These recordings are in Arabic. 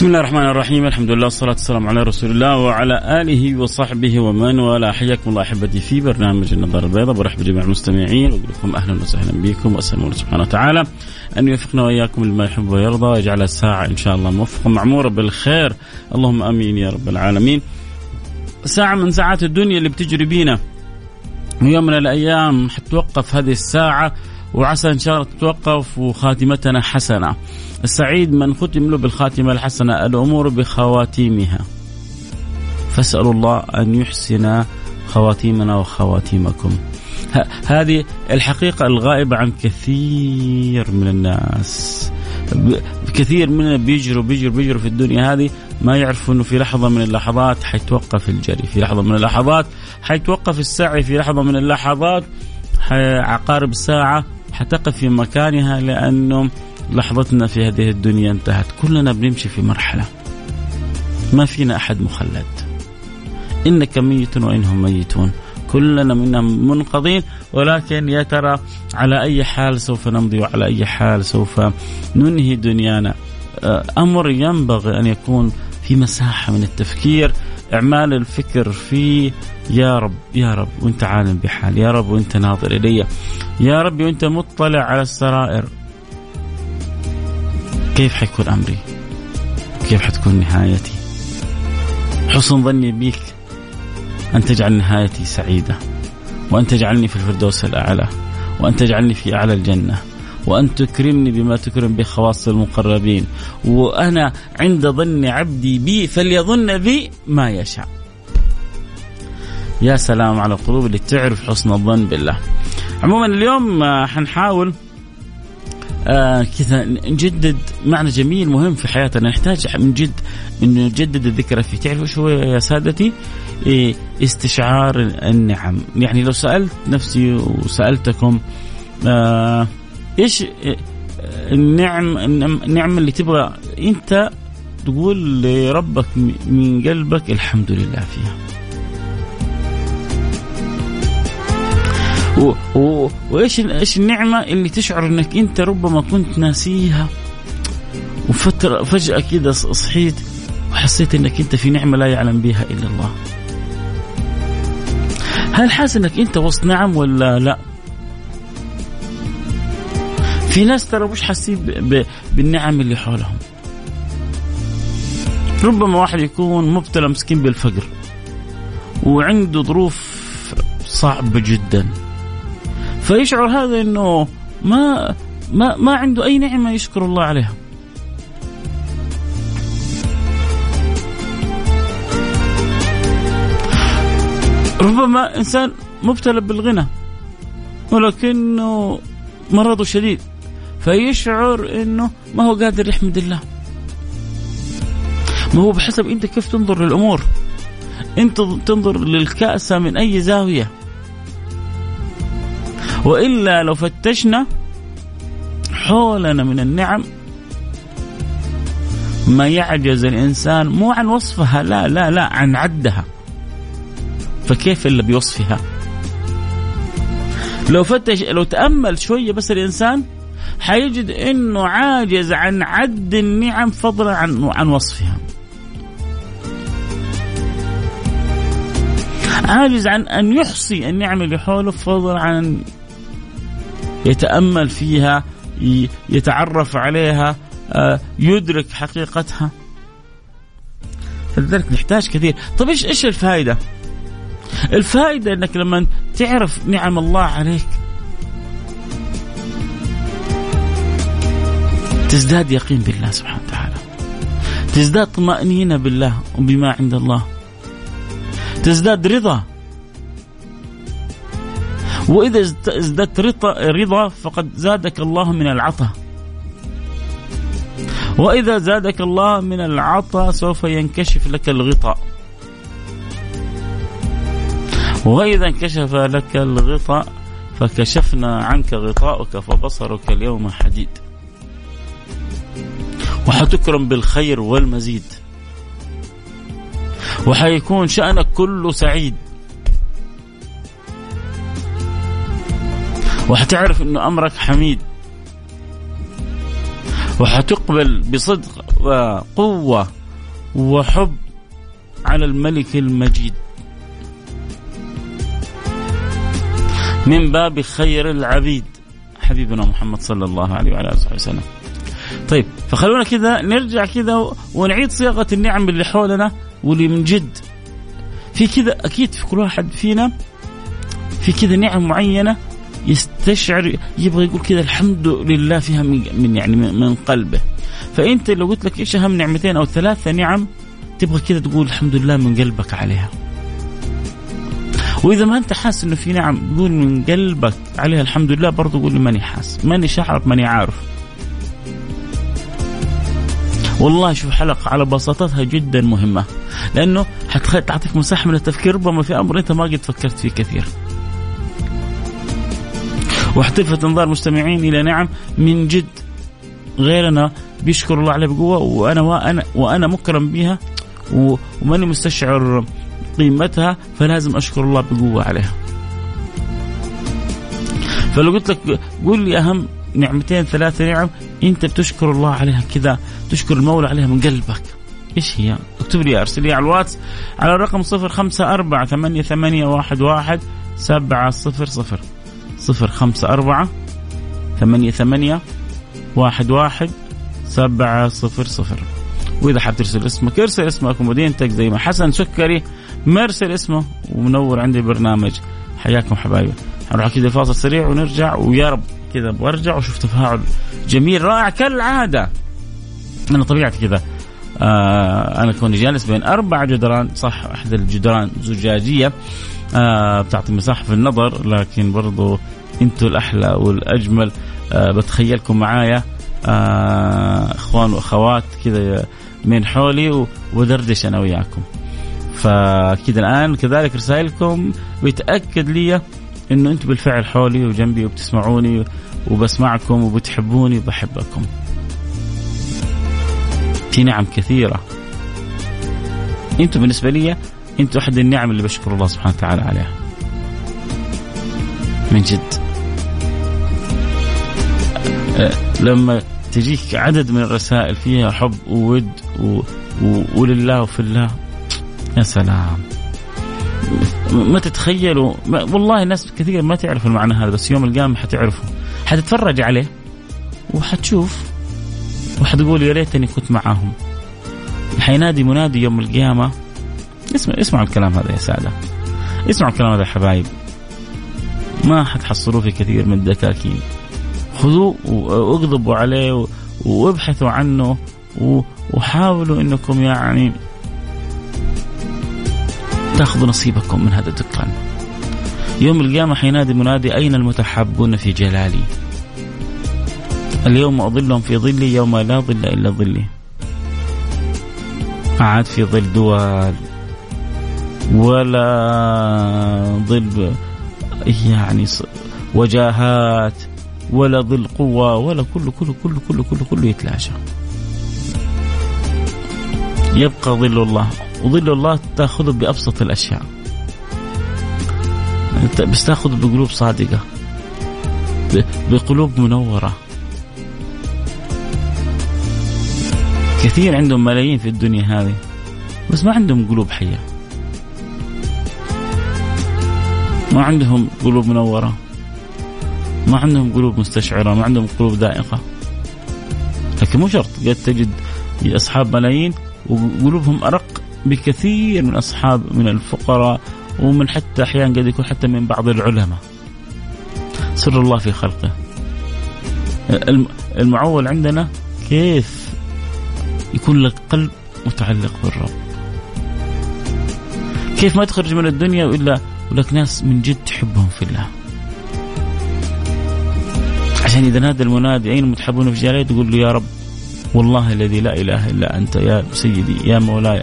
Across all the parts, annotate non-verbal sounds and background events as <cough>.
بسم الله الرحمن الرحيم الحمد لله والصلاة والسلام على رسول الله وعلى آله وصحبه ومن والاه حياكم الله أحبتي في برنامج النظارة البيضاء برحب بجميع المستمعين وأقول لكم أهلا وسهلا بكم وأسأل الله سبحانه وتعالى أن يوفقنا وإياكم لما يحب ويرضى ويجعل الساعة إن شاء الله موفقة معمورة بالخير اللهم آمين يا رب العالمين ساعة من ساعات الدنيا اللي بتجري بينا ويوم من الأيام حتوقف هذه الساعة وعسى إن شاء الله تتوقف وخاتمتنا حسنة. السعيد من ختم له بالخاتمة الحسنة الأمور بخواتيمها. فاسأل الله أن يحسن خواتيمنا وخواتيمكم. هذه الحقيقة الغائبة عن كثير من الناس. كثير مننا بيجروا بيجروا بيجروا في الدنيا هذه ما يعرفوا إنه في لحظة من اللحظات حيتوقف الجري، في لحظة من اللحظات حيتوقف السعي، في لحظة من اللحظات عقارب الساعة حتقف في مكانها لأنه لحظتنا في هذه الدنيا انتهت. كلنا بنمشي في مرحلة. ما فينا أحد مخلد. إنك ميت وإنهم ميتون. كلنا منا منقضين. ولكن يا ترى على أي حال سوف نمضي وعلى أي حال سوف ننهي دنيانا؟ أمر ينبغي أن يكون في مساحة من التفكير. إعمال الفكر في يا رب يا رب وأنت عالم بحال يا رب وأنت ناظر إلي يا رب وأنت مطلع على السرائر كيف حيكون أمري؟ كيف حتكون نهايتي؟ حسن ظني بك أن تجعل نهايتي سعيدة وأن تجعلني في الفردوس الأعلى وأن تجعلني في أعلى الجنة وأن تكرمني بما تكرم به خواص المقربين. وأنا عند ظن عبدي بي فليظن بي ما يشاء. يا سلام على القلوب اللي تعرف حسن الظن بالله. عموما اليوم حنحاول آه كذا نجدد معنى جميل مهم في حياتنا. نحتاج من جد انه نجدد الذكرى فيه. تعرفوا شو يا سادتي؟ إيه استشعار النعم. يعني لو سألت نفسي وسألتكم آه إيش النعم النعمه اللي تبغى أنت تقول لربك من قلبك الحمد لله فيها و... و... وإيش إيش النعمة اللي تشعر إنك أنت ربما كنت ناسيها وفترة فجأة كده صحيت وحسيت إنك أنت في نعمة لا يعلم بها إلا الله. هل حاسس إنك أنت وسط نعم ولا لا؟ في ناس ترى مش حاسين. بالنعم اللي حولهم. ربما واحد يكون مبتلى مسكين بالفقر وعنده ظروف صعبة جدا فيشعر هذا إنه ما ما ما عنده أي نعمة يشكر الله عليها. ربما إنسان مبتلى بالغنى ولكنه مرضه شديد فيشعر إنه ما هو قادر يحمد الله. ما هو بحسب أنت كيف تنظر للأمور. أنت تنظر للكاسه من أي زاوية. وإلا لو فتشنا حولنا من النعم ما يعجز الإنسان مو عن وصفها لا لا لا عن عدها فكيف إلا بوصفها لو فتش لو تأمل شوية بس الإنسان حيجد إنه عاجز عن عد النعم فضلا عن عن وصفها. عاجز عن أن يحصي النعم اللي حوله فضلا عن يتأمل فيها يتعرف عليها آه، يدرك حقيقتها. فلذلك نحتاج كثير. طيب إيش إيش الفائدة؟ الفائدة إنك لما تعرف نعم الله عليك تزداد يقين بالله سبحانه وتعالى. تزداد طمأنينة بالله وبما عند الله. تزداد رضا. وإذا ازددت رضا فقد زادك الله من العطاء. وإذا زادك الله من العطاء سوف ينكشف لك الغطاء. وإذا انكشف لك الغطاء فكشفنا عنك غطاءك فبصرك اليوم حديد. وحتكرم بالخير والمزيد. وحيكون شأنك كله سعيد. وحتعرف إنه أمرك حميد. وحتقبل بصدق وقوة وحب على الملك المجيد. من باب خير العبيد. حبيبنا محمد صلى الله عليه وعلى آله وسلم. طيب فخلونا كذا نرجع كذا ونعيد صياغة النعم اللي حولنا واللي من جد. في كذا أكيد في كل واحد فينا في كذا نعم معينة يستشعر يبغى يقول كذا الحمد لله فيها من يعني من قلبه. فأنت لو قلت لك إيش أهم نعمتين أو ثلاثة نعم تبغى كذا تقول الحمد لله من قلبك عليها. وإذا ما أنت حاسس إنه في نعم قول من قلبك عليها الحمد لله برضه قول ماني حاس ماني شعر ماني عارف. والله شوف حلقة على بساطتها جدا مهمة لأنه حتعطيك مساحة من التفكير ربما في أمر أنت ما قد فكرت فيه كثير واحتلفت انظار المستمعين إلى نعم من جد غيرنا بيشكر الله عليه بقوة وأنا وأنا وأنا مكرم بها وماني مستشعر قيمتها فلازم أشكر الله بقوة عليها. فلو قلت لك قول لي أهم نعمتين ثلاثة نعم. أنت بتشكر الله عليها كذا تشكر المولى عليها من قلبك. إيش هي؟ اكتب لي أرسل لي على الواتس على الرقم صفر خمسة أربعة ثمانية ثمانية واحد واحد سبعة صفر صفر. صفر خمسة أربعة ثمانية ثمانية واحد واحد سبعة صفر صفر. وإذا حاب ترسل اسمك ارسل اسمك ومدينتك زي ما حسن سكري مرسل اسمه ومنور عندي البرنامج. حياكم حبايبي. نروح كذا فاصل سريع ونرجع ويا رب كذا برجع وأشوف تفاعل جميل رائع كالعادة. أنا طبيعتي كذا. آه أنا كوني جالس بين أربع جدران صح أحد الجدران زجاجية. آه بتعطي مساحة في النظر لكن برضو أنتوا الأحلى والأجمل. آه بتخيلكم معايا. آه إخوان وأخوات كذا من حولي ودردش أنا وياكم. فكذا الآن كذلك رسائلكم بيتأكد لي إنه أنتم بالفعل حولي وجنبي وبتسمعوني وبسمعكم وبتحبوني وبحبكم. في نعم كثيرة. أنتم بالنسبة لي انت أحد النعم اللي بشكر الله سبحانه وتعالى عليها. من جد. أه، لما تجيك عدد من الرسائل فيها حب وود و... و... ولله وفي الله يا سلام. ما تتخيلوا؟ ما والله ناس كثير ما تعرف المعنى هذا بس يوم القيامة حتعرفه. حتتفرج عليه وحتشوف وحتقول يا ريتني كنت معاهم. حينادي منادي يوم القيامة. اسمع اسمعوا الكلام هذا يا سادة. اسمعوا الكلام هذا يا حبايب. ما حتحصلوه في كثير من الدكاكين. خذوه واغضبوا عليه وابحثوا عنه وحاولوا إنكم يعني تاخذوا نصيبكم من هذا الدكان. يوم القيامة حينادي منادي أين المتحابون في جلالي؟ اليوم أظلهم في ظلي يوم لا ظل إلا ظلي. عاد في ظل دول ولا ظل يعني وجاهات. ولا ظل قوة ولا كله كله كله كله كله كله يتلاشى. يبقى ظل الله. وظل الله تأخذه بأبسط الأشياء. بس تأخذه بقلوب صادقة. بقلوب منورة. كثير عندهم ملايين في الدنيا هذه. بس ما عندهم قلوب حية. ما عندهم قلوب منورة. ما عندهم قلوب مستشعرة. ما عندهم قلوب ذائقة. لكن مو شرط. قد تجد أصحاب ملايين وقلوبهم أرق. بكثير من أصحاب من الفقراء ومن حتى أحيانا قد يكون حتى من بعض العلماء. سر الله في خلقه. المعول عندنا كيف يكون لك قلب متعلق بالرب. كيف ما تخرج من الدنيا إلا ولك ناس من جد تحبهم في الله. عشان إذا نادى المنادي أين المتحبون في جلاله تقول له يا رب والله الذي لا إله إلا أنت يا سيدي يا مولاي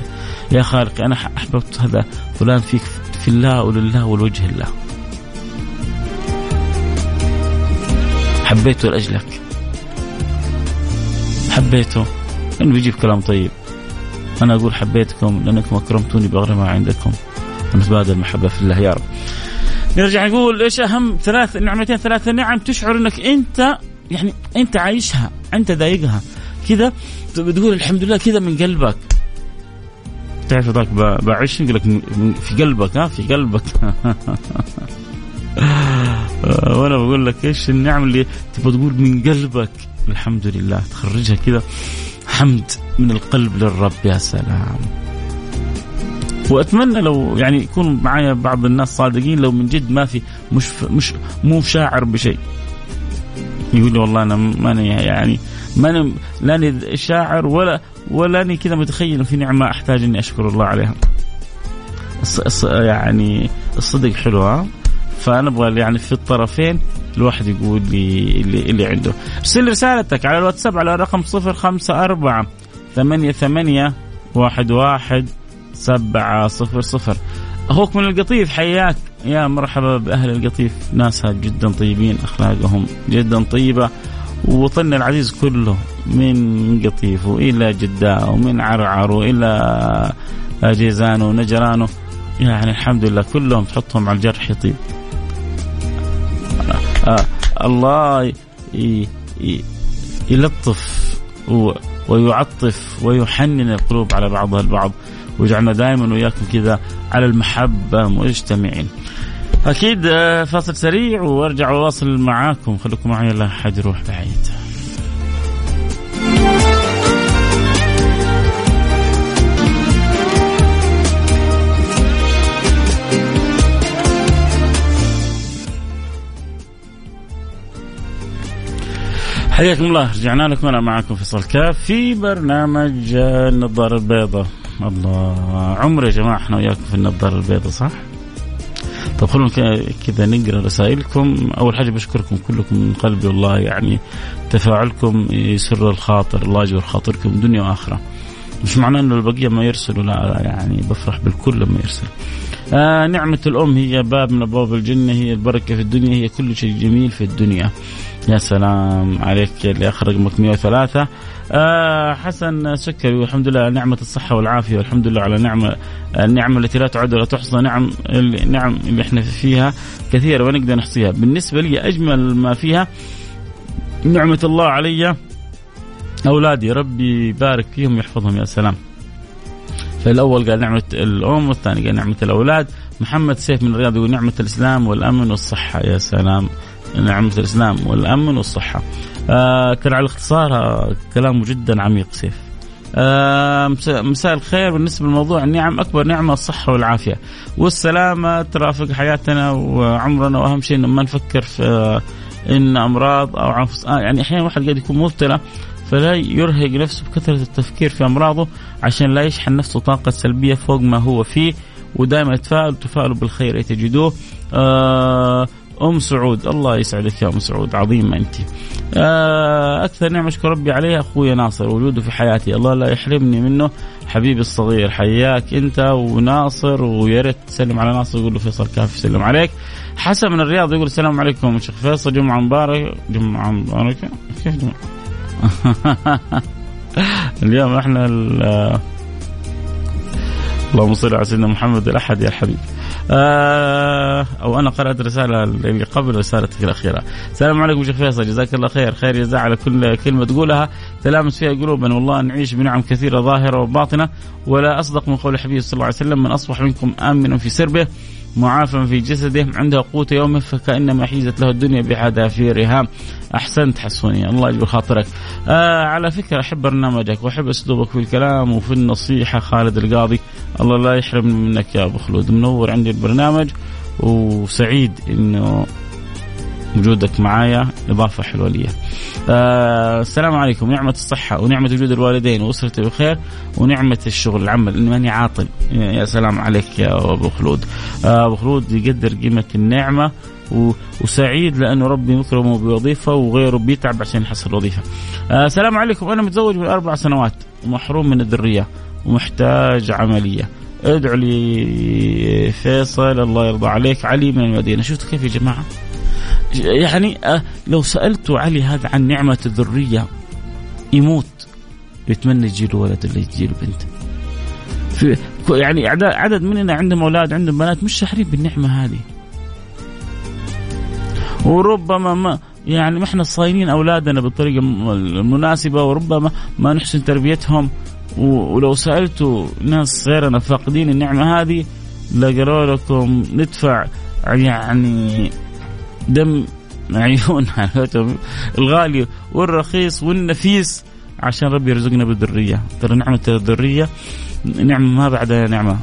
يا خالقي أنا أحببت هذا فلان فيك في الله ولله ولوجه الله. حبيته لأجلك. حبيته. إنه بيجيب كلام طيب. أنا أقول حبيتكم لأنكم أكرمتوني باغرى ما عندكم. ونتبادل المحبة في الله يا رب. نرجع نقول إيش أهم ثلاث نعمتين ثلاث نعم تشعر إنك انت يعني أنت عايشها أنت ضايقها كذا بتقول الحمد لله كذا من قلبك. تعرف ذاك بعيش يقول لك في قلبك ها في قلبك. <laughs> وأنا بقول لك إيش النعم اللي تبغى تقول من قلبك؟ الحمد لله تخرجها كذا حمد من القلب للرب يا سلام. وأتمنى لو يعني يكون معايا بعض الناس صادقين لو من جد ما في مش مش مو شاعر بشيء. يقول لي والله أنا ماني يعني ماني لاني شاعر ولا ولا اني كذا متخيل في نعمة أحتاج إني أشكر الله عليها. يعني الصدق حلو ها فأنا أبغى يعني في الطرفين الواحد يقول لي اللي, اللي عنده. ارسل رسالتك على الواتساب على الرقم 054 ثمانية ثمانية واحد واحد سبعة صفر صفر أخوك من القطيف حياك. يا مرحبا بأهل القطيف ناسها جدا طيبين أخلاقهم جدا طيبة وطن العزيز كله من قطيف إلى جدة ومن عرعر وإلى جيزان ونجران. يعني الحمد لله كلهم تحطهم على الجرح يطيب آه الله يلطف ويعطف ويحنن القلوب على بعضها البعض. ويجعلنا دائما وياكم كذا على المحبة مجتمعين أكيد آه، فاصل سريع وأرجع وأواصل معاكم. خليكم معي لا أحد يروح بعيد. حياكم الله. رجعنا لكم أنا معكم فيصل كاف في برنامج النظاره البيضاء الله. عمر يا جماعة إحنا وياكم في النظاره البيضاء صح؟ طيب خلونا كذا نقرأ رسائلكم. أول حاجة بشكركم كلكم من قلبي والله يعني تفاعلكم يسر الخاطر الله يجبر خاطركم دنيا وآخرة. مش معناه إنه البقية ما يرسلوا لا يعني بفرح بالكل لما يرسل. آه نعمة الأم هي باب من أبواب الجنة هي البركة في الدنيا هي كل شيء جميل في الدنيا. يا سلام عليك اللي اخر رقمك 103 آه حسن سكري والحمد لله نعمة الصحة والعافية والحمد لله على نعمة النعمة التي لا تعد ولا تحصى نعم النعم اللي إحنا فيها كثيرة ونقدر نحصيها. بالنسبة لي أجمل ما فيها نعمة الله علي أولادي ربي يبارك فيهم ويحفظهم. يا سلام. فالأول قال نعمة الأم والثاني قال نعمة الأولاد. محمد سيف من الرياض يقول نعمة الإسلام والأمن والصحة. يا سلام. نعمة الإسلام والأمن والصحة. آه كان على الاختصار آه، كلامه جدا عميق سيف. آه مساء الخير. بالنسبة لموضوع النعم أكبر نعمة الصحة والعافية. والسلامة ترافق حياتنا وعمرنا. وأهم شيء إنه ما نفكر في آه إن أمراض أو عنف آه يعني أحيانا واحد قاعد يكون مبتلى. فلا يرهق نفسه بكثرة التفكير في أمراضه عشان لا يشحن نفسه طاقة سلبية فوق ما هو فيه ودائما يتفائل تفائلوا بالخير تجدوه. آه أم سعود الله يسعدك يا أم سعود عظيمة أنت. آه، أكثر نعمة أشكر ربي عليها أخوي ناصر وجوده في حياتي. الله لا يحرمني منه. حبيبي الصغير حياك أنت وناصر ويا ريت تسلم على ناصر يقول له فيصل كافي يسلم عليك. حسن من الرياض يقول السلام عليكم شيخ فيصل جمعة مبارك جمعة مباركه كيف جمعة؟ <laughs> اليوم إحنا اللهم صل على سيدنا محمد الأحد يا الحبيب. آه أو أنا قرأت رسالة اللي قبل رسالتك الأخيرة. السلام عليكم شيخ فيصل جزاك الله خير. خير جزاء على كل كلمة تقولها. تلامس فيها قلوبنا والله نعيش بنعم كثيرة ظاهرة وباطنة. ولا أصدق من قول الحبيب صلى الله عليه وسلم من أصبح منكم آمنا في سربه. معافى في جسده عنده قوت يومه فكأنما حيزت له الدنيا بحذافيرها أحسنت حسوني الله يجبر خاطرك. آه على فكرة أحب برنامجك وأحب أسلوبك في الكلام وفي النصيحة خالد القاضي. الله لا يحرمني منك يا أبو خلود. منور عندي البرنامج وسعيد إنه وجودك معايا إضافة حلوة لي. آه السلام عليكم. نعمة الصحة ونعمة وجود الوالدين وأسرتي بخير ونعمة الشغل العمل. إني ماني عاطل. يا سلام عليك يا أبو خلود. آه أبو خلود يقدر قيمة النعمة وسعيد لأنه ربي مكرمه بوظيفة وغيره بيتعب عشان يحصل وظيفة. آه السلام عليكم. أنا متزوج من أربع سنوات ومحروم من الذرية ومحتاج عملية. ادعوا لي فيصل الله يرضى عليك. علي من المدينة. شفتوا كيف يا جماعة؟ يعني آه، لو سألت علي هذا عن نعمة الذرية يموت يتمنى يجي له ولد ولا يجي له بنت. في يعني عدد مننا عندهم أولاد عندهم بنات مش شاعرين بالنعمة هذه. وربما ما يعني ما إحنا صاينين أولادنا بالطريقة المناسبة وربما ما نحسن تربيتهم. ولو سالتوا ناس غيرنا فاقدين النعمة هذه لقالوا لكم ندفع يعني دم عيون <laughs> الغالي والرخيص والنفيس. عشان ربي يرزقنا بالذرية. ترى نعمة الذرية. نعمة ما بعدها نعمة.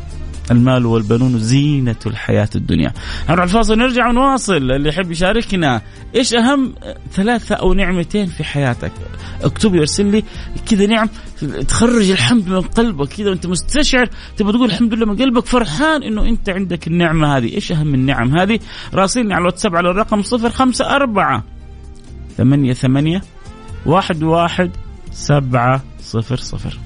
المال والبنون زينة الحياة الدنيا. نروح الفاصل نرجع ونواصل. اللي يحب يشاركنا إيش أهم ثلاثة أو نعمتين في حياتك؟ اكتب ارسل لي كذا نعم تخرج الحمد من قلبك كذا وأنت مستشعر تبغى تقول الحمد لله من قلبك فرحان إنه أنت عندك النعمة هذه، إيش أهم النعم هذه؟ راسلني على الواتساب على الرقم 054 ثمانية ثمانية واحد واحد سبعة صفر صفر.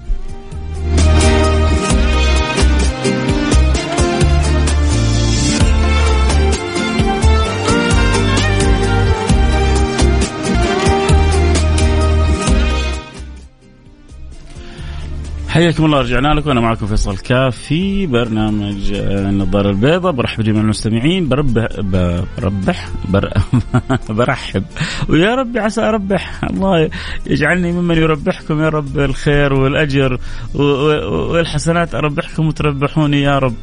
حياكم الله رجعنا لكم. أنا معكم فيصل كاف في برنامج النظارة البيضاء. برحب بجميع المستمعين. بربح بربح بر <laughs> برحب. ويا ربي عسى أربح. الله يجعلني ممن يربحكم. يا رب الخير والأجر والحسنات أربحكم وتربحوني. يا رب.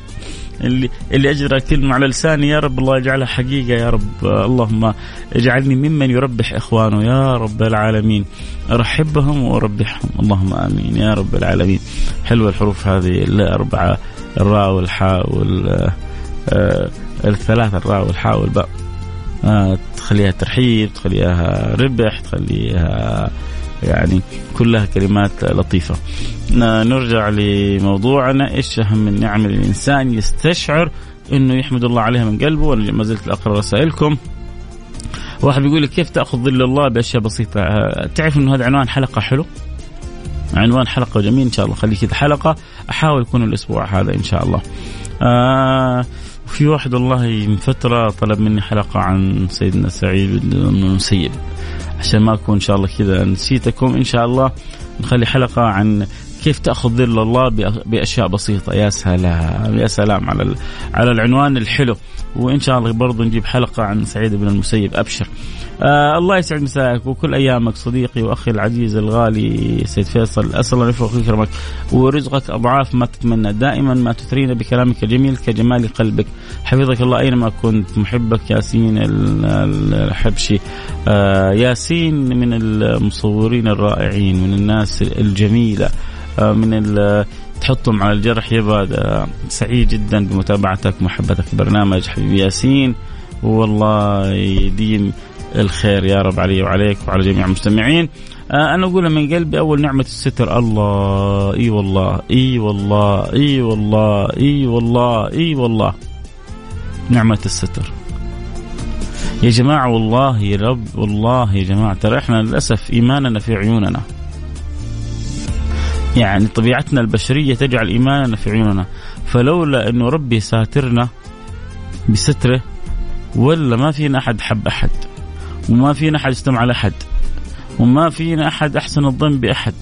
اللي اللي أجرى كلمة على لساني يا رب الله يجعلها حقيقة يا رب. اللهم اجعلني ممن يربح إخوانه يا رب العالمين. أرحبهم وأربحهم. اللهم آمين يا رب العالمين. حلوة الحروف هذه الأربعة الراء والحاء وال آه، الثلاثة الراء والحاء والباء. آه، تخليها ترحيب تخليها ربح تخليها يعني كلها كلمات لطيفة. نرجع لموضوعنا. إيش أهم النعم الإنسان يستشعر أنه يحمد الله عليها من قلبه؟ وأنا ما زلت أقرأ رسائلكم واحد بيقول لي كيف تأخذ ظل الله بأشياء بسيطة؟ تعرف أنه هذا عنوان حلقة حلو؟ عنوان حلقة جميل إن شاء الله. خليه كذا حلقة أحاول يكون الأسبوع هذا إن شاء الله. آه في واحد والله من فترة طلب مني حلقة عن سيدنا سعيد بن المسيب عشان ما أكون إن شاء الله كذا نسيتكم. إن شاء الله نخلي حلقة عن كيف تأخذ ظل الله بأشياء بسيطة. يا سلام. يا سلام على على العنوان الحلو. وإن شاء الله برضو نجيب حلقة عن سعيد بن المسيب أبشر. آه الله يسعد مساك وكل أيامك صديقي وأخي العزيز الغالي سيد فيصل. أسأل الله يوفقك ويكرمك ورزقك أضعاف ما تتمنى. دائما ما تثرينا بكلامك الجميل كجمال قلبك. حفظك الله أينما كنت. محبك ياسين الحبشي. آه ياسين من المصورين الرائعين من الناس الجميلة. من تحطهم على الجرح يبقى سعيد جدا بمتابعتك ومحبتك برنامج حبيبي ياسين. والله يديم الخير يا رب علي وعليك وعلى جميع المستمعين. آه أنا أقولها من قلبي أول نعمة الستر الله إي والله إي والله إي والله إي والله إي والله. نعمة الستر. يا جماعة والله يا رب والله يا جماعة ترى إحنا للأسف إيماننا في عيوننا. يعني طبيعتنا البشرية تجعل إيماننا في عيوننا. فلولا إنه ربي ساترنا بستره ولا ما فينا أحد حب أحد وما فينا أحد يستمع على أحد وما فينا أحد أحسن الظن بأحد.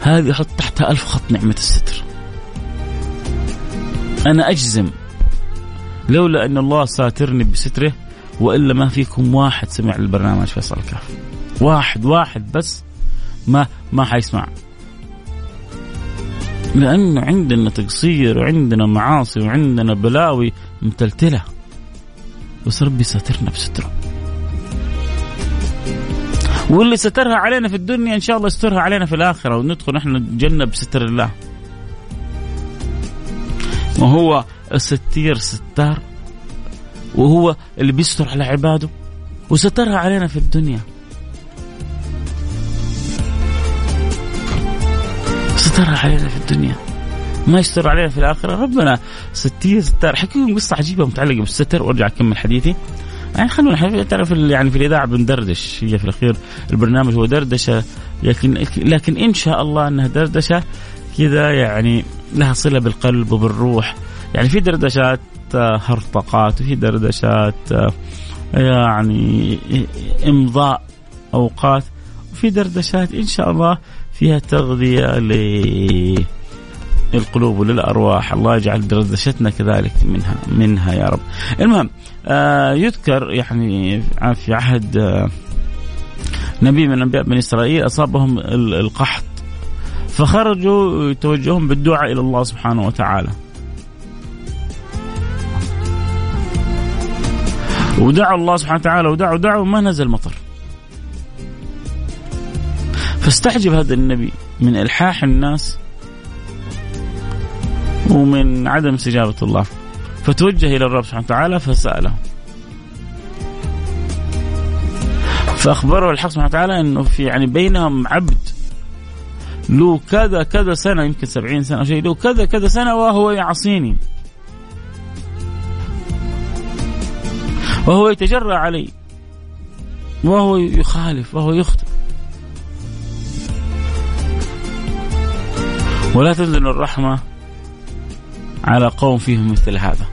هذه أحط تحتها ألف خط نعمة الستر. أنا أجزم لولا إن الله ساترني بستره وإلا ما فيكم واحد سمع البرنامج فيصل الكاف واحد واحد بس ما ما حيسمع. لأنه عندنا تقصير وعندنا معاصي وعندنا بلاوي متلتلة. بس ربي ساترنا بستره واللي سترها علينا في الدنيا إن شاء الله يسترها علينا في الآخرة وندخل نحن الجنة بستر الله. وهو الستير ستار وهو اللي بيستر على عباده وسترها علينا في الدنيا. سترها علينا في الدنيا. ما يستر علينا في الآخرة. ربنا ستير ستار حكي لكم قصة عجيبة متعلقة بالستر. وأرجع أكمل حديثي. يعني خلونا تعرف يعني في الإذاعة بندردش. هي في الأخير البرنامج هو دردشة. لكن لكن إن شاء الله إنها دردشة كذا يعني لها صلة بالقلب وبالروح. يعني في دردشات آه، هرطقات وفي دردشات آه، يعني إمضاء أوقات. في دردشات إن شاء الله فيها تغذية للقلوب وللأرواح. الله يجعل دردشتنا كذلك منها منها يا رب. المهم آه يذكر يعني في عهد آه نبي من أنبياء بني إسرائيل أصابهم القحط فخرجوا يتوجهون بالدعاء إلى الله سبحانه وتعالى. ودعوا الله سبحانه وتعالى ودعوا دعوا ما نزل مطر. فاستعجب هذا النبي من إلحاح الناس ومن عدم استجابة الله. فتوجه إلى الرب سبحانه وتعالى فسأله. فأخبره الحق سبحانه وتعالى إنه في يعني بينهم عبد. له كذا كذا سنة يمكن سبعين سنة أو شيء له كذا كذا سنة وهو يعصيني. وهو يتجرأ علي. وهو يخالف وهو يخطئ. ولا تنزل الرحمة على قوم فيهم مثل هذا.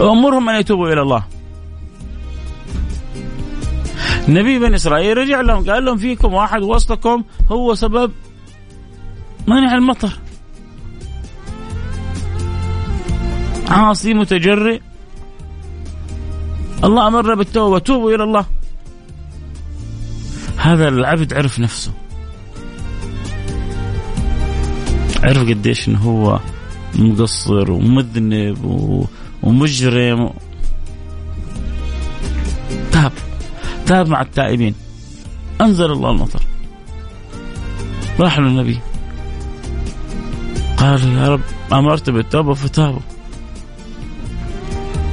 وأمرهم أن يتوبوا إلى الله. نبي بني إسرائيل رجع لهم قال لهم فيكم واحد وسطكم هو سبب منع المطر. عاصي متجرئ. الله أمرنا بالتوبة توبوا إلى الله. هذا العبد عرف نفسه. عرف قديش إنه هو مقصر ومذنب ومجرم. تاب تاب مع التائبين. أنزل الله المطر. راح للنبي قال يا رب أمرت بالتوبة فتابوا.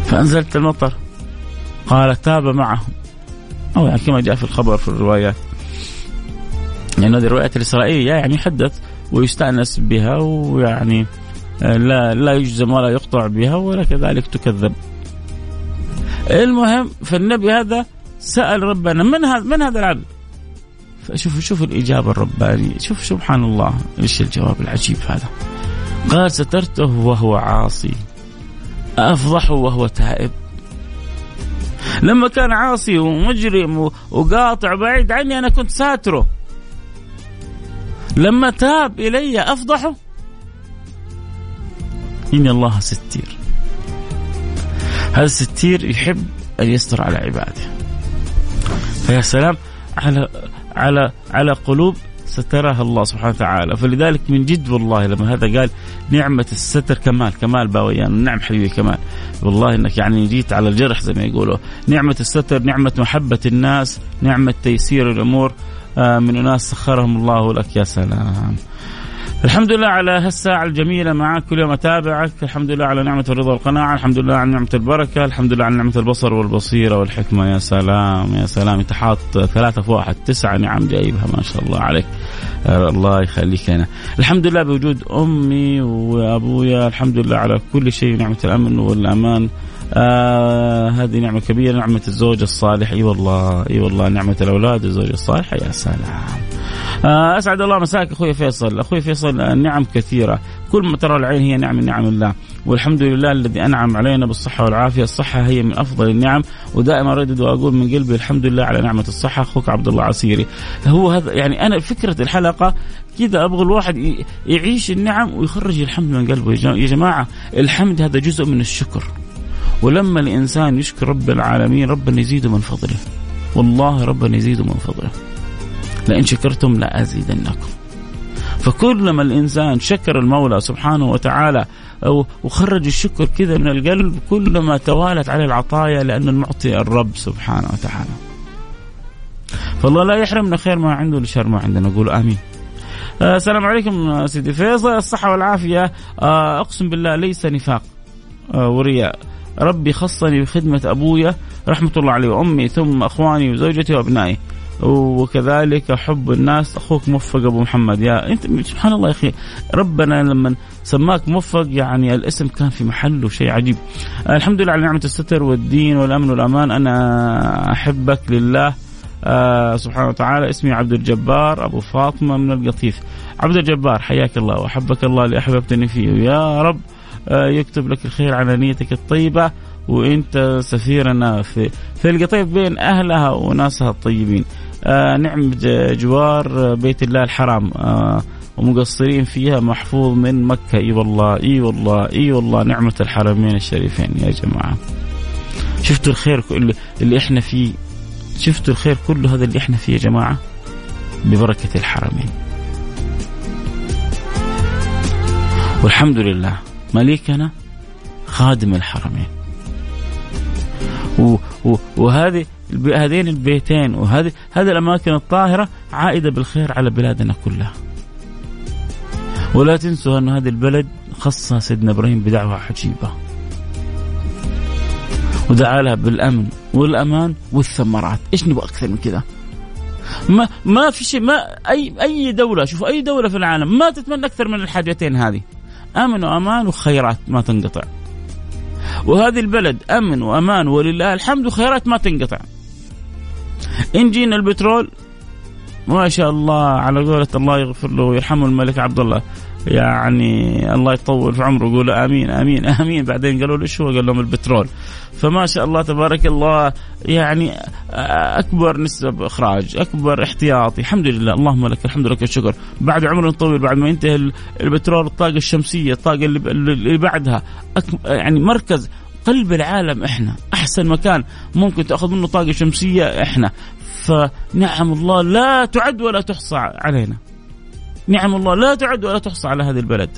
فأنزلت المطر. قال تاب معهم. أو يعني كما جاء في الخبر في الروايات. لأن هذه الروايات الإسرائيلية يعني يحدث ويستأنس بها ويعني آه، لا لا يجزم ولا يقطع بها ولا كذلك تكذب. المهم فالنبي هذا سأل ربنا من هذا من هذا العبد؟ فشوف شوف الإجابة الربانية شوف سبحان الله إيش الجواب العجيب هذا قال سترته وهو عاصي أفضحه وهو تائب لما كان عاصي ومجرم وقاطع بعيد عني أنا كنت ساتره لما تاب إلي افضحه إن الله ستير. هذا الستير يحب أن يستر على عباده. فيا سلام على على على قلوب سترها الله سبحانه وتعالى. فلذلك من جد والله لما هذا قال نعمة الستر كمال كمال باويان. نعم حبيبي كمال. والله إنك يعني جيت على الجرح زي ما يقولوا. نعمة الستر نعمة محبة الناس نعمة تيسير الأمور. آه، من أناس سخرهم الله لك يا سلام. الحمد لله على هالساعة الجميلة معك كل يوم أتابعك. الحمد لله على نعمة الرضا والقناعة. الحمد لله على نعمة البركة. الحمد لله على نعمة البصر والبصيرة والحكمة. يا سلام يا سلام. أنت حاط ثلاثة في واحد تسعة نعم جايبها ما شاء الله عليك. الله يخليك أنا الحمد لله بوجود أمي وأبويا. الحمد لله على كل شيء نعمة الأمن والأمان. آه هذه نعمة كبيرة نعمة الزوج الصالح. إي والله إي والله نعمة الأولاد الزوج الصالح. يا سلام. آه أسعد الله مساك أخوي فيصل. أخوي فيصل النعم كثيرة. كل ما ترى العين هي نعم من نعم الله. والحمد لله الذي أنعم علينا بالصحة والعافية. الصحة هي من أفضل النعم. ودائما اردد واقول من قلبي الحمد لله على نعمة الصحة. أخوك عبد الله عسيري. هو هذا يعني أنا فكرة الحلقة كذا أبغى الواحد يعيش النعم ويخرج الحمد من قلبه. يا جماعة الحمد هذا جزء من الشكر. ولما الإنسان يشكر رب العالمين ربنا يزيده من فضله. والله ربنا يزيده من فضله. لئن شكرتم لأزيدنكم. فكلما الإنسان شكر المولى سبحانه وتعالى وخرج الشكر كذا من القلب كلما توالت عليه العطايا لأن المعطي الرب سبحانه وتعالى. فالله لا يحرمنا خير ما عنده لشر ما عندنا نقول آمين. آه، السلام عليكم سيدي فيصل. الصحة والعافية. آه، أقسم بالله ليس نفاق. آه، ورياء. ربي خصني بخدمة أبويا رحمة الله عليه وأمي ثم أخواني وزوجتي وأبنائي. وكذلك حب الناس أخوك موفق أبو محمد. يا أنت سبحان الله يا أخي ربنا لما سماك موفق يعني الاسم كان في محله شيء عجيب. الحمد لله على نعمة الستر والدين والأمن والأمان. أنا أحبك لله. آه سبحانه وتعالى. اسمي عبد الجبار أبو فاطمة من القطيف. عبد الجبار حياك الله. وأحبك الله اللي احببتني فيه. يا رب يكتب لك الخير على نيتك الطيبة وإنت سفيرنا في في القطيف بين أهلها وناسها الطيبين. آه نعم جوار بيت الله الحرام. آه ومقصرين فيها محفوظ من مكة. إي والله إي والله إي والله نعمة الحرمين الشريفين يا جماعة. شفتوا الخير اللي, اللي إحنا فيه؟ شفتوا الخير كله هذا اللي إحنا فيه يا جماعة؟ ببركة الحرمين. والحمد لله. مليكنا خادم الحرمين وهذه هذين البيتين وهذه هذه الأماكن الطاهرة عائدة بالخير على بلادنا كلها. ولا تنسوا أن هذه البلد خصها سيدنا إبراهيم بدعوة عجيبة. ودعا لها بالأمن والأمان والثمرات، إيش نبغى أكثر من كذا؟ ما ما في شيء ما اي أي دولة شوفوا أي دولة في العالم ما تتمنى أكثر من الحاجتين هذه. أمن وأمان وخيرات ما تنقطع. وهذه البلد أمن وأمان ولله الحمد وخيرات ما تنقطع. إن جينا البترول ما شاء الله على قولة الله يغفر له ويرحمه الملك عبد الله يعني الله يطول في عمره يقول آمين آمين <laughs> آمين. بعدين قالوا له شو؟ قال لهم البترول. فما شاء الله تبارك الله يعني أكبر نسب إخراج أكبر احتياطي الحمد لله. اللهم لك الحمد لك الشكر. بعد عمر طويل بعد ما ينتهي البترول الطاقة الشمسية الطاقة اللي بعدها. يعني مركز قلب العالم إحنا. أحسن مكان ممكن تأخذ منه طاقة شمسية إحنا. فنعم الله لا تعد ولا تحصى علينا. نعم الله لا تعد ولا تحصى على هذه البلد.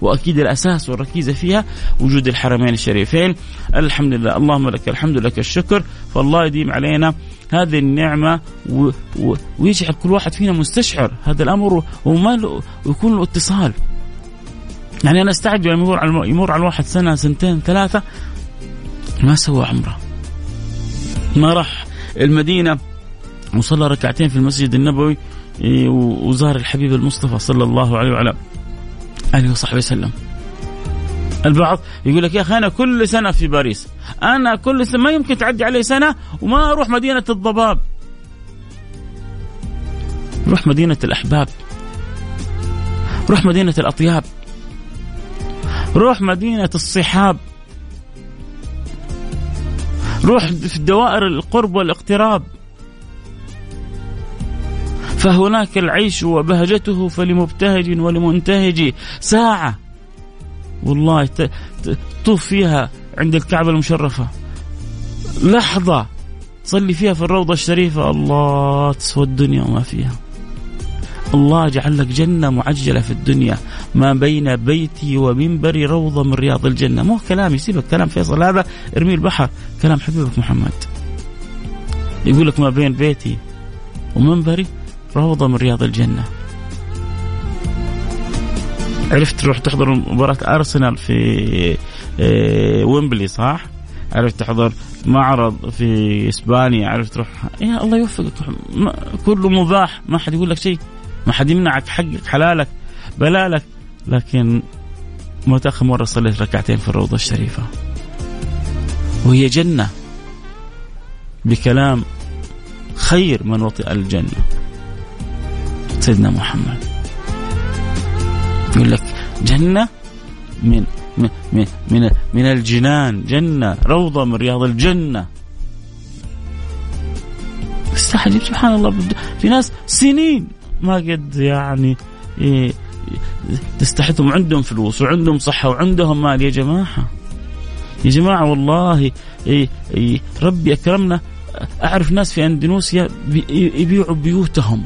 وأكيد الأساس والركيزة فيها وجود الحرمين الشريفين. الحمد لله اللهم لك الحمد لك الشكر فالله يديم علينا هذه النعمة و... و... ويجعل كل واحد فينا مستشعر. هذا الأمر وما له ويكون له اتصال. يعني أنا استعجب لما يمر على يمر على الواحد سنة سنتين ثلاثة ما سوى عمره. ما راح المدينة وصلى ركعتين في المسجد النبوي وزار الحبيب المصطفى صلى الله عليه وعلى آله وصحبه وسلم. البعض يقول لك يا أخي أنا كل سنة في باريس، أنا كل سنة ما يمكن تعدي علي سنة وما أروح مدينة الضباب. روح مدينة الأحباب. روح مدينة الأطياب. روح مدينة الصحاب. روح في دوائر القرب والاقتراب فهناك العيش وبهجته فلمبتهج ولمنتهج ساعة. والله طوف فيها عند الكعبة المشرفة. لحظة. صلي فيها في الروضة الشريفة. الله تسوى الدنيا وما فيها. الله جعل لك جنة معجلة في الدنيا. ما بين بيتي ومنبري روضة من رياض الجنة. مو كلامي سيبك كلام فيصل. هذا ارمي البحر. كلام حبيبك محمد. يقول لك ما بين بيتي ومنبري روضة من رياض الجنة. عرفت تروح تحضر مباراة أرسنال في آه، ويمبلي صح؟ عرفت تحضر معرض في إسبانيا عرفت تروح. يا الله يوفقك كله مباح ما حد يقول لك شيء. ما حد يمنعك حقك حلالك بلالك. لكن متى اخر مرة صليت ركعتين في الروضة الشريفة. وهي جنة. بكلام خير من وطئ الجنة. سيدنا محمد. يقول لك جنة من من من من الجنان. جنة روضة من رياض الجنة. استحجب سبحان الله. في ناس سنين ما قد يعني إيه تستحثهم. عندهم فلوس وعندهم صحة وعندهم مال. يا جماعة يا جماعة والله إيه إيه ربي أكرمنا. أعرف ناس في أندونيسيا يبيعوا بيوتهم.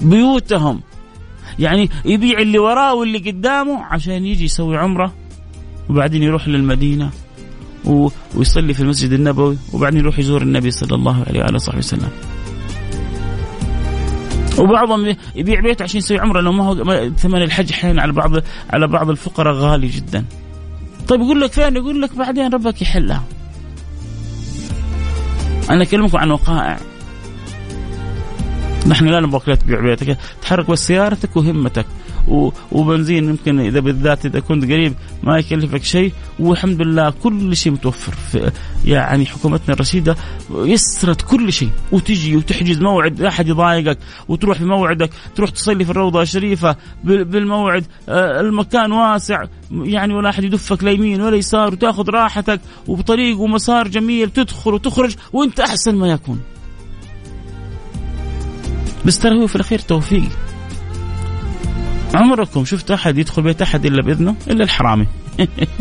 بيوتهم يعني يبيع اللي وراه واللي قدامه عشان يجي يسوي عمرة وبعدين يروح للمدينة ويصلي في المسجد النبوي وبعدين يروح يزور النبي صلى الله عليه وآله وصحبه وسلم وبعضهم يبيع بيته عشان يسوي عمرة لو ما هو ثمن الحج أحيانا على بعض على بعض الفقراء غالي جدا. طيب يقول لك فين؟ يقول لك بعدين ربك يحلها. أنا أكلمكم عن وقائع نحن لا نبغاك لا تبيع بيتك تحرك بس سيارتك وهمتك. وبنزين يمكن إذا بالذات إذا كنت قريب ما يكلفك شيء والحمد لله كل شيء متوفر. في يعني حكومتنا الرشيدة يسرت كل شيء. وتجي وتحجز موعد لا أحد يضايقك وتروح في موعدك تروح تصلي في الروضة الشريفة بالموعد آه، المكان واسع. يعني ولا أحد يدفك لا يمين ولا يسار وتأخذ راحتك وبطريق ومسار جميل تدخل وتخرج وأنت أحسن ما يكون. بس ترى هو في الأخير توفيق. عمركم شفت أحد يدخل بيت أحد إلا بإذنه؟ إلا الحرامي.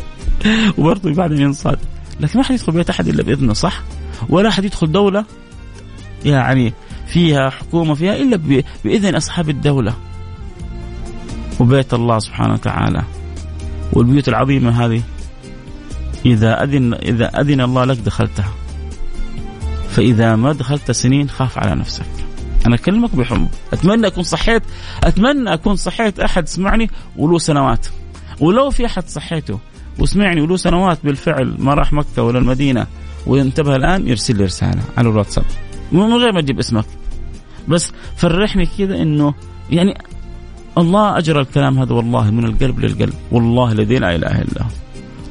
<laughs> وبرضه بعدين ينصاد. لكن ما حد يدخل بيت أحد إلا بإذنه صح؟ ولا أحد يدخل دولة يعني فيها حكومة فيها إلا بإذن أصحاب الدولة. وبيت الله سبحانه وتعالى. والبيوت العظيمة هذه. إذا اذن إذا أذن الله لك دخلتها. فإذا ما دخلت سنين خاف على نفسك. أنا أكلمك بحب. أتمنى أكون صحيت أتمنى أكون صحيت أحد سمعني وله سنوات. ولو في أحد صحيته وسمعني وله سنوات بالفعل ما راح مكة ولا المدينة وينتبه الآن يرسل لي رسالة على الواتساب. من غير ما تجيب اسمك. بس فرحني كذا إنه يعني الله اجرى الكلام هذا والله من القلب للقلب. والله الذي لا إله إلا هو.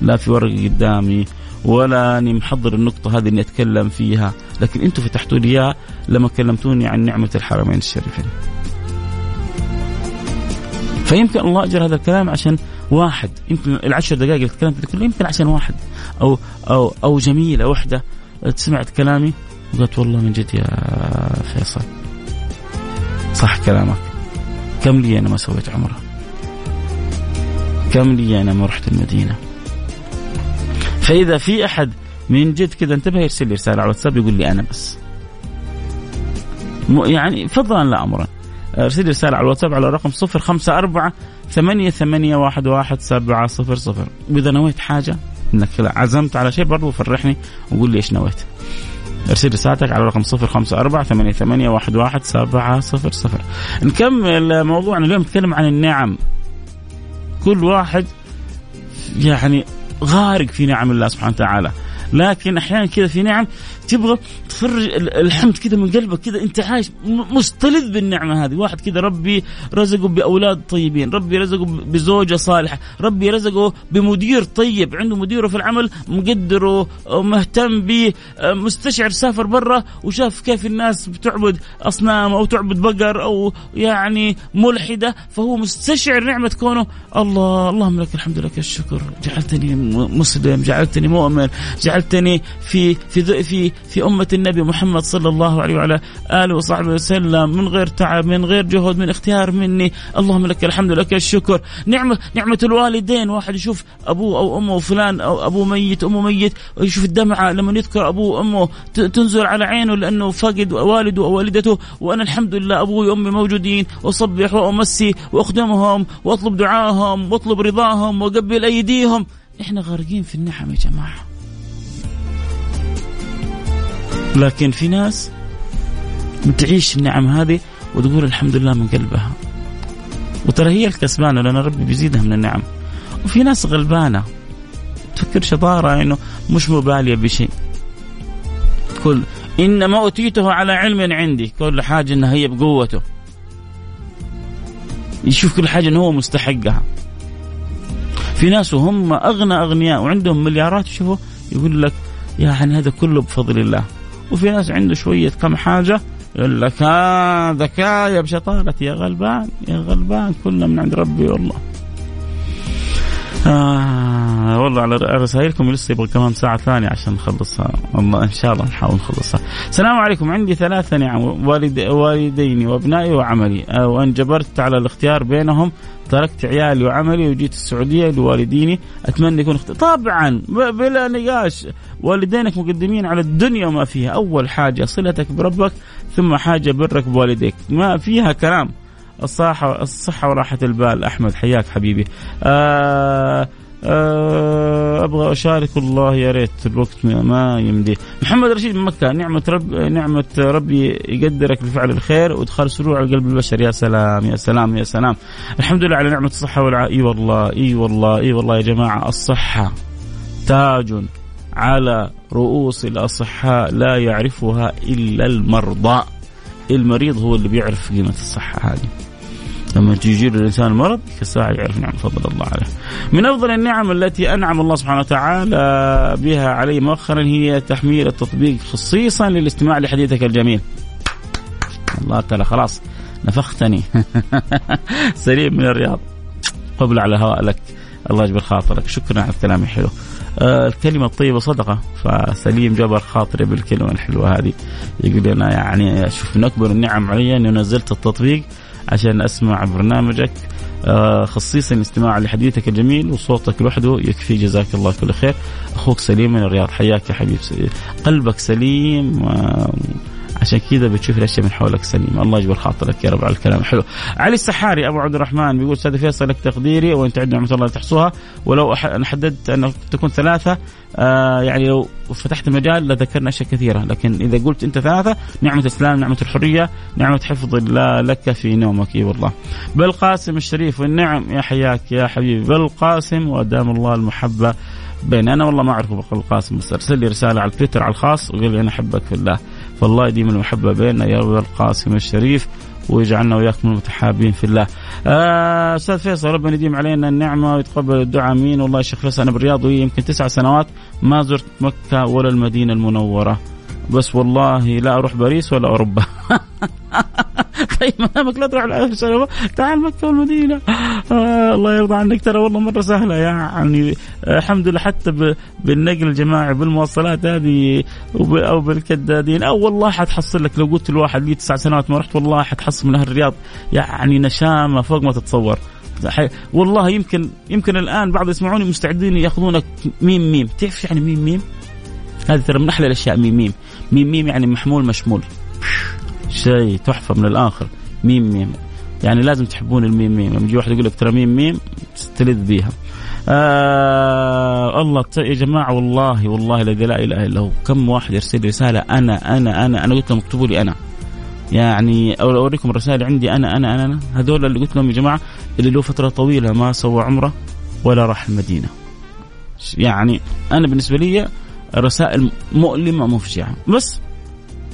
لا في ورق قدامي ولا أني محضر النقطة هذه إني أتكلم فيها، لكن أنتم فتحتوا لي اياه لما كلمتوني عن نعمة الحرمين الشريفين. فيمكن الله أجر هذا الكلام عشان واحد. يمكن العشر دقائق اللي تكلمت كله يمكن عشان واحد. أو أو أو جميلة واحدة سمعت كلامي وقالت والله من جد يا فيصل. صح كلامك. كم لي أنا ما سويت عمرة؟ كم لي أنا ما رحت المدينة؟ فإذا في أحد من جد كذا انتبه يرسل لي رسالة على الواتساب يقول لي أنا بس. يعني فضلا لا امرا. ارسل لي رسالة على الواتساب على الرقم 054 ثمانية ثمانية واحد واحد سبعة صفر صفر. وإذا نويت حاجة إنك عزمت على شيء برضو فرحني وقول لي إيش نويت. ارسل رسالتك على رقم صفر خمسة أربعة ثمانية, ثمانية واحد, واحد سبعة صفر صفر. نكمل موضوعنا. اليوم نتكلم عن النعم. كل واحد يعني غارق في نعم الله سبحانه وتعالى. لكن أحيانا كذا في نعم تبغى تفرج الحمد كذا من قلبك كذا انت عايش مستلذ بالنعمة هذه. واحد كذا ربي رزقه بأولاد طيبين ربي رزقه بزوجة صالحة ربي رزقه بمدير طيب عنده مديره في العمل مقدره مهتم به مستشعر سافر برا وشاف كيف الناس بتعبد أصنام أو تعبد بقر أو يعني ملحدة فهو مستشعر نعمة كونه. الله اللهم لك الحمد لك الشكر. جعلتني مسلم جعلتني مؤمن جعلتني في في في في أمة النبي محمد صلى الله عليه وعلى آله وصحبه وسلم من غير تعب من غير جهد من اختيار مني. اللهم لك الحمد لك الشكر. نعمة نعمة الوالدين واحد يشوف أبوه أو أمه فلان أو أبوه ميت أمه ميت ويشوف الدمعة لما يذكر أبوه وأمه تنزل على عينه لأنه فقد والده أو والدته. وأنا الحمد لله أبوي وأمي موجودين وأصبح وأمسي وأخدمهم وأطلب دعاهم وأطلب رضاهم وأقبل أيديهم. إحنا غارقين في النعم يا جماعة. لكن في ناس تعيش النعم هذه وتقول الحمد لله من قلبها. وترى هي الكسبانة لأن ربي بيزيدها من النعم. وفي ناس غلبانة. تفكر شطارة إنه مش مبالية بشيء. كل إنما أوتيته على علم عندي. كل حاجة إنها هي بقوته. يشوف كل حاجة إنه هو مستحقها. في ناس وهم أغنى أغنياء وعندهم مليارات يشوفوا يقول لك يعني هذا كله بفضل الله. وفي ناس عنده شوية كم حاجة يقول لك ها ذكايا بشطارتي يا غلبان يا غلبان كلنا من عند ربي والله. آه والله على رسائلكم لسه يبغى كمان ساعة ثانية عشان نخلصها. والله إن شاء الله نحاول نخلصها. السلام عليكم. عندي ثلاثة نعم. والد والديني وأبنائي وعملي. آه وأن جبرت على الاختيار بينهم تركت عيالي وعملي وجيت السعودية لوالديني. أتمنى يكون اخت... طبعا بلا نقاش. والدينك مقدمين على الدنيا وما فيها. أول حاجة صلتك بربك ثم حاجة برك بوالديك. ما فيها كلام. الصحة الصحة وراحة البال. أحمد حياك حبيبي. آه أه أبغى أشارك والله يا ريت الوقت ما يمدي. محمد رشيد من مكة نعمة رب نعمة ربي يقدرك بفعل الخير وإدخال سرور على قلب البشر. يا سلام يا سلام يا سلام. الحمد لله على نعمة الصحة والعافيه إي والله إي والله إي والله يا جماعة. الصحة تاج على رؤوس الأصحاء لا يعرفها إلا المرضى. المريض هو اللي بيعرف قيمة الصحة هذه. لما تجي الانسان المرض الساعة يعرف نعم فضل الله عليه. من أفضل النعم التي أنعم الله سبحانه وتعالى بها علي مؤخرا هي تحميل التطبيق خصيصا للاستماع لحديثك الجميل. الله تعالى خلاص نفختني. <laughs> سليم من الرياض. قبل على هواء لك الله يجبر خاطرك. شكرا على الكلام الحلو. آه الكلمة الطيبة صدقة. فسليم جبر خاطري بالكلمة الحلوة هذه. يقول أنا يعني شوف من أكبر النعم علي أني نزلت التطبيق عشان أسمع برنامجك. آه خصيصا الاستماع لحديثك الجميل وصوتك لوحده يكفي. جزاك الله كل خير. أخوك سليم من الرياض. حياك يا حبيب قلبك سليم. آه عشان كذا بتشوف الأشياء من حولك سليمة. الله يجبر خاطرك يا رب على الكلام الحلو. علي السحاري أبو عبد الرحمن بيقول أستاذ فيصل لك تقديري وان تعد نعمه الله تحصوها. ولو أنا حددت أن تكون ثلاثة آه يعني لو فتحت المجال لذكرنا أشياء كثيرة. لكن إذا قلت أنت ثلاثة نعمة الإسلام نعمة الحرية نعمة حفظ الله لك في نومك. إي والله. بالقاسم الشريف والنعم يا حياك يا حبيبي. بالقاسم ودام الله المحبة بين أنا والله ما أعرف أبو القاسم بس أرسل لي رسالة على التويتر على الخاص وقال لي أنا أحبك في الله. فالله يديم المحبة بيننا يا رب القاسم الشريف ويجعلنا وياكم المتحابين في الله. آه، أستاذ فيصل ربنا يديم علينا النعمة ويتقبل الدعاء آمين والله يا شيخ فيصل أنا بالرياض يمكن تسع سنوات ما زرت مكة ولا المدينة المنورة. بس والله لا أروح باريس ولا أوروبا. <laughs> طيب منامك لا تروح تعال مكة والمدينة. آه الله يرضى عنك. ترى والله مرة سهلة يعني. آه الحمد لله حتى بالنقل الجماعي بالمواصلات هذه أو بالكدادين. أو والله حتحصل لك. لو قلت الواحد لي تسع سنوات ما رحت والله حتحصل من أهل الرياض. يعني نشامة فوق ما تتصور. والله يمكن يمكن الآن بعض يسمعوني مستعدين يأخذونك ميم ميم. تعرف يعني ميم ميم؟ هذه ترى من أحلى الأشياء ميم ميم. ميم ميم يعني محمول مشمول. شيء تحفة من الآخر. ميم ميم. يعني لازم تحبون الميم ميم. يجي واحد يقول لك ترى ميم ميم تستلذ بيها. آه الله يا جماعة والله والله الذي لا إله إلا هو. كم واحد يرسل رسالة أنا أنا أنا أنا. قلت لهم اكتبوا لي أنا. يعني أوريكم الرسائل عندي أنا أنا أنا, أنا. هذول اللي قلت لهم يا جماعة اللي له فترة طويلة ما سوى عمرة ولا راح المدينة. يعني أنا بالنسبة لي رسائل مؤلمة مفجعة. بس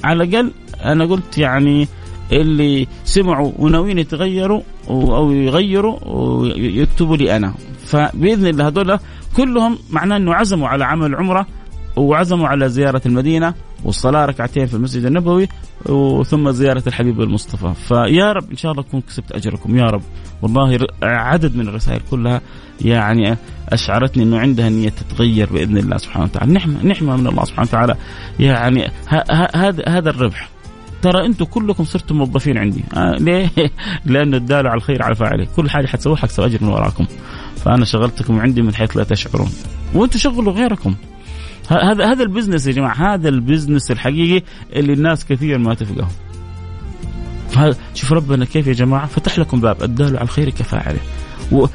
على الأقل أنا قلت يعني اللي سمعوا وناويين يتغيروا أو يغيروا ويكتبوا لي أنا. فبإذن الله هذول كلهم معناه إنه عزموا على عمل عمرة وعزموا على زيارة المدينة والصلاة ركعتين في المسجد النبوي وثم زيارة الحبيب المصطفى. فيا رب إن شاء الله أكون كسبت أجركم. يا رب. والله عدد من الرسائل كلها يعني أشعرتني إنه عندها نية تتغير بإذن الله سبحانه وتعالى. نعمه نعمه من الله سبحانه وتعالى. يعني هذا هذا الربح. ترى أنتم كلكم صرتم موظفين عندي. آه ليه؟ <laughs> لأنه الدال على الخير على فاعله. كل حاجة حتسووها حكسب أجر من وراكم. فأنا شغلتكم عندي من حيث لا تشعرون. وأنتم شغلوا غيركم. هذا هذا ال business يا جماعة هذا ال business الحقيقي اللي الناس كثير ما تفقهه. شوف ربنا كيف يا جماعة فتح لكم باب الدال على الخير كفاعله. و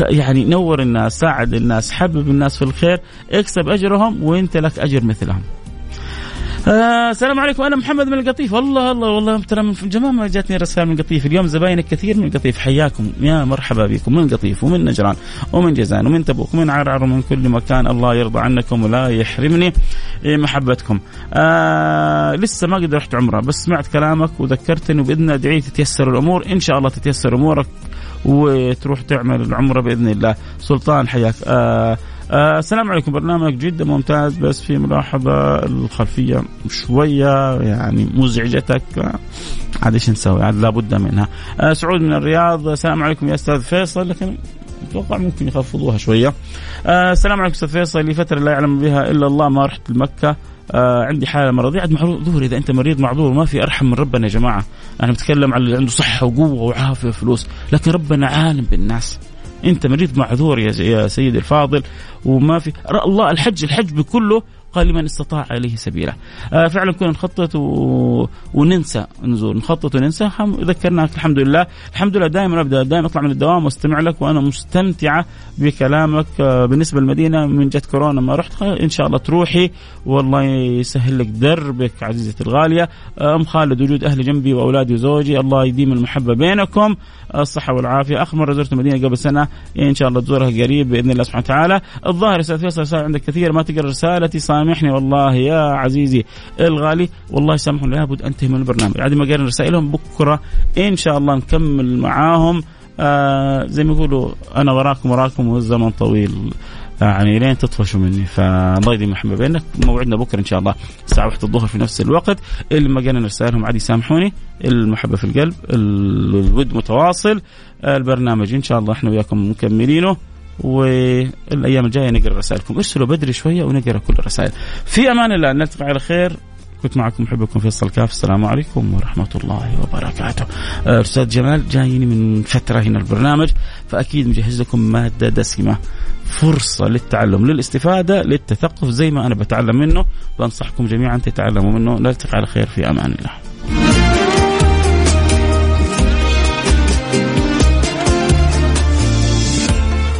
يعني نور الناس ساعد الناس حبب الناس في الخير اكسب أجرهم وانت لك أجر مثلهم. آه السلام عليكم. أنا محمد من القطيف. والله الله والله. ترى من جمال ما جاتني رسائل من القطيف. اليوم زباينك كثير من القطيف. حياكم. يا مرحبا بكم. من القطيف ومن نجران ومن جازان ومن تبوك ومن عرعر ومن كل مكان. الله يرضى عنكم ولا يحرمني. محبتكم. آه لسه ما قد رحت عمرة بس سمعت كلامك وذكرتني وبإذن ادعي تتيسر الأمور. إن شاء الله تتيسر أمورك وتروح تعمل العمرة بإذن الله. سلطان حياك. آه آه السلام عليكم. برنامج جدا ممتاز بس في ملاحظة الخلفية شوية يعني مزعجتك. عاد إيش نسوي؟ عاد لابد منها. آه سعود من الرياض. السلام عليكم يا أستاذ فيصل لكن أتوقع ممكن يخفضوها شوية. آه السلام عليكم أستاذ فيصل. لفترة لا يعلم بها إلا الله ما رحت لمكة. آه عندي حالة مرضية. عاد معذور. إذا أنت مريض معذور ما في أرحم من ربنا يا جماعة. أنا بتكلم على اللي عنده صحة وقوة وعافية وفلوس لكن ربنا عالم بالناس. انت مريض معذور يا سيدي الفاضل وما في الله الحج الحج بكله قال لمن استطاع إليه سبيلا. آه فعلا كنا نخطط و... وننسى نزور، نخطط وننسى. ذكرناك الحمد لله، الحمد لله دائما ابدا دائما أطلع من الدوام وأستمع لك وأنا مستمتعة بكلامك. آه بالنسبة للمدينة من جت كورونا ما رحت إن شاء الله تروحي. والله يسهل لك دربك عزيزتي الغالية، آه أم خالد وجود أهلي جنبي وأولادي وزوجي. الله يديم المحبة بينكم. الصحة والعافية، اخ مره زرت المدينة قبل سنة إن شاء الله تزورها قريب بإذن الله سبحانه وتعالى، الظاهر أستاذ فيصل عندك كثير ما تقرأ رسالتي صار سامحني والله يا عزيزي الغالي. والله يسامحهم لابد انتهي من البرنامج. عادي ما قرينا رسائلهم بكرة إن شاء الله نكمل معاهم. آه زي ما يقولوا أنا وراكم وراكم والزمن طويل. يعني لين تطفشوا مني فالله يديم المحبه بينك. موعدنا بكرة إن شاء الله الساعة 1 الظهر في نفس الوقت. اللي ما قلنا رسائلهم عادي سامحوني. المحبة في القلب الود متواصل. البرنامج إن شاء الله إحنا وياكم مكملينه. والأيام الجاية نقرأ رسائلكم. ارسلوا بدري شوية ونقرأ كل الرسائل في أمان الله. نلتقي على خير. كنت معكم محبكم فيصل كاف. السلام عليكم ورحمة الله وبركاته. آه، أستاذ جمال جايني من فترة هنا البرنامج فأكيد مجهز لكم مادة دسمة. فرصة للتعلم للاستفادة للتثقف زي ما أنا بتعلم منه. بنصحكم جميعا تتعلموا منه. نلتقي على خير. في أمان الله.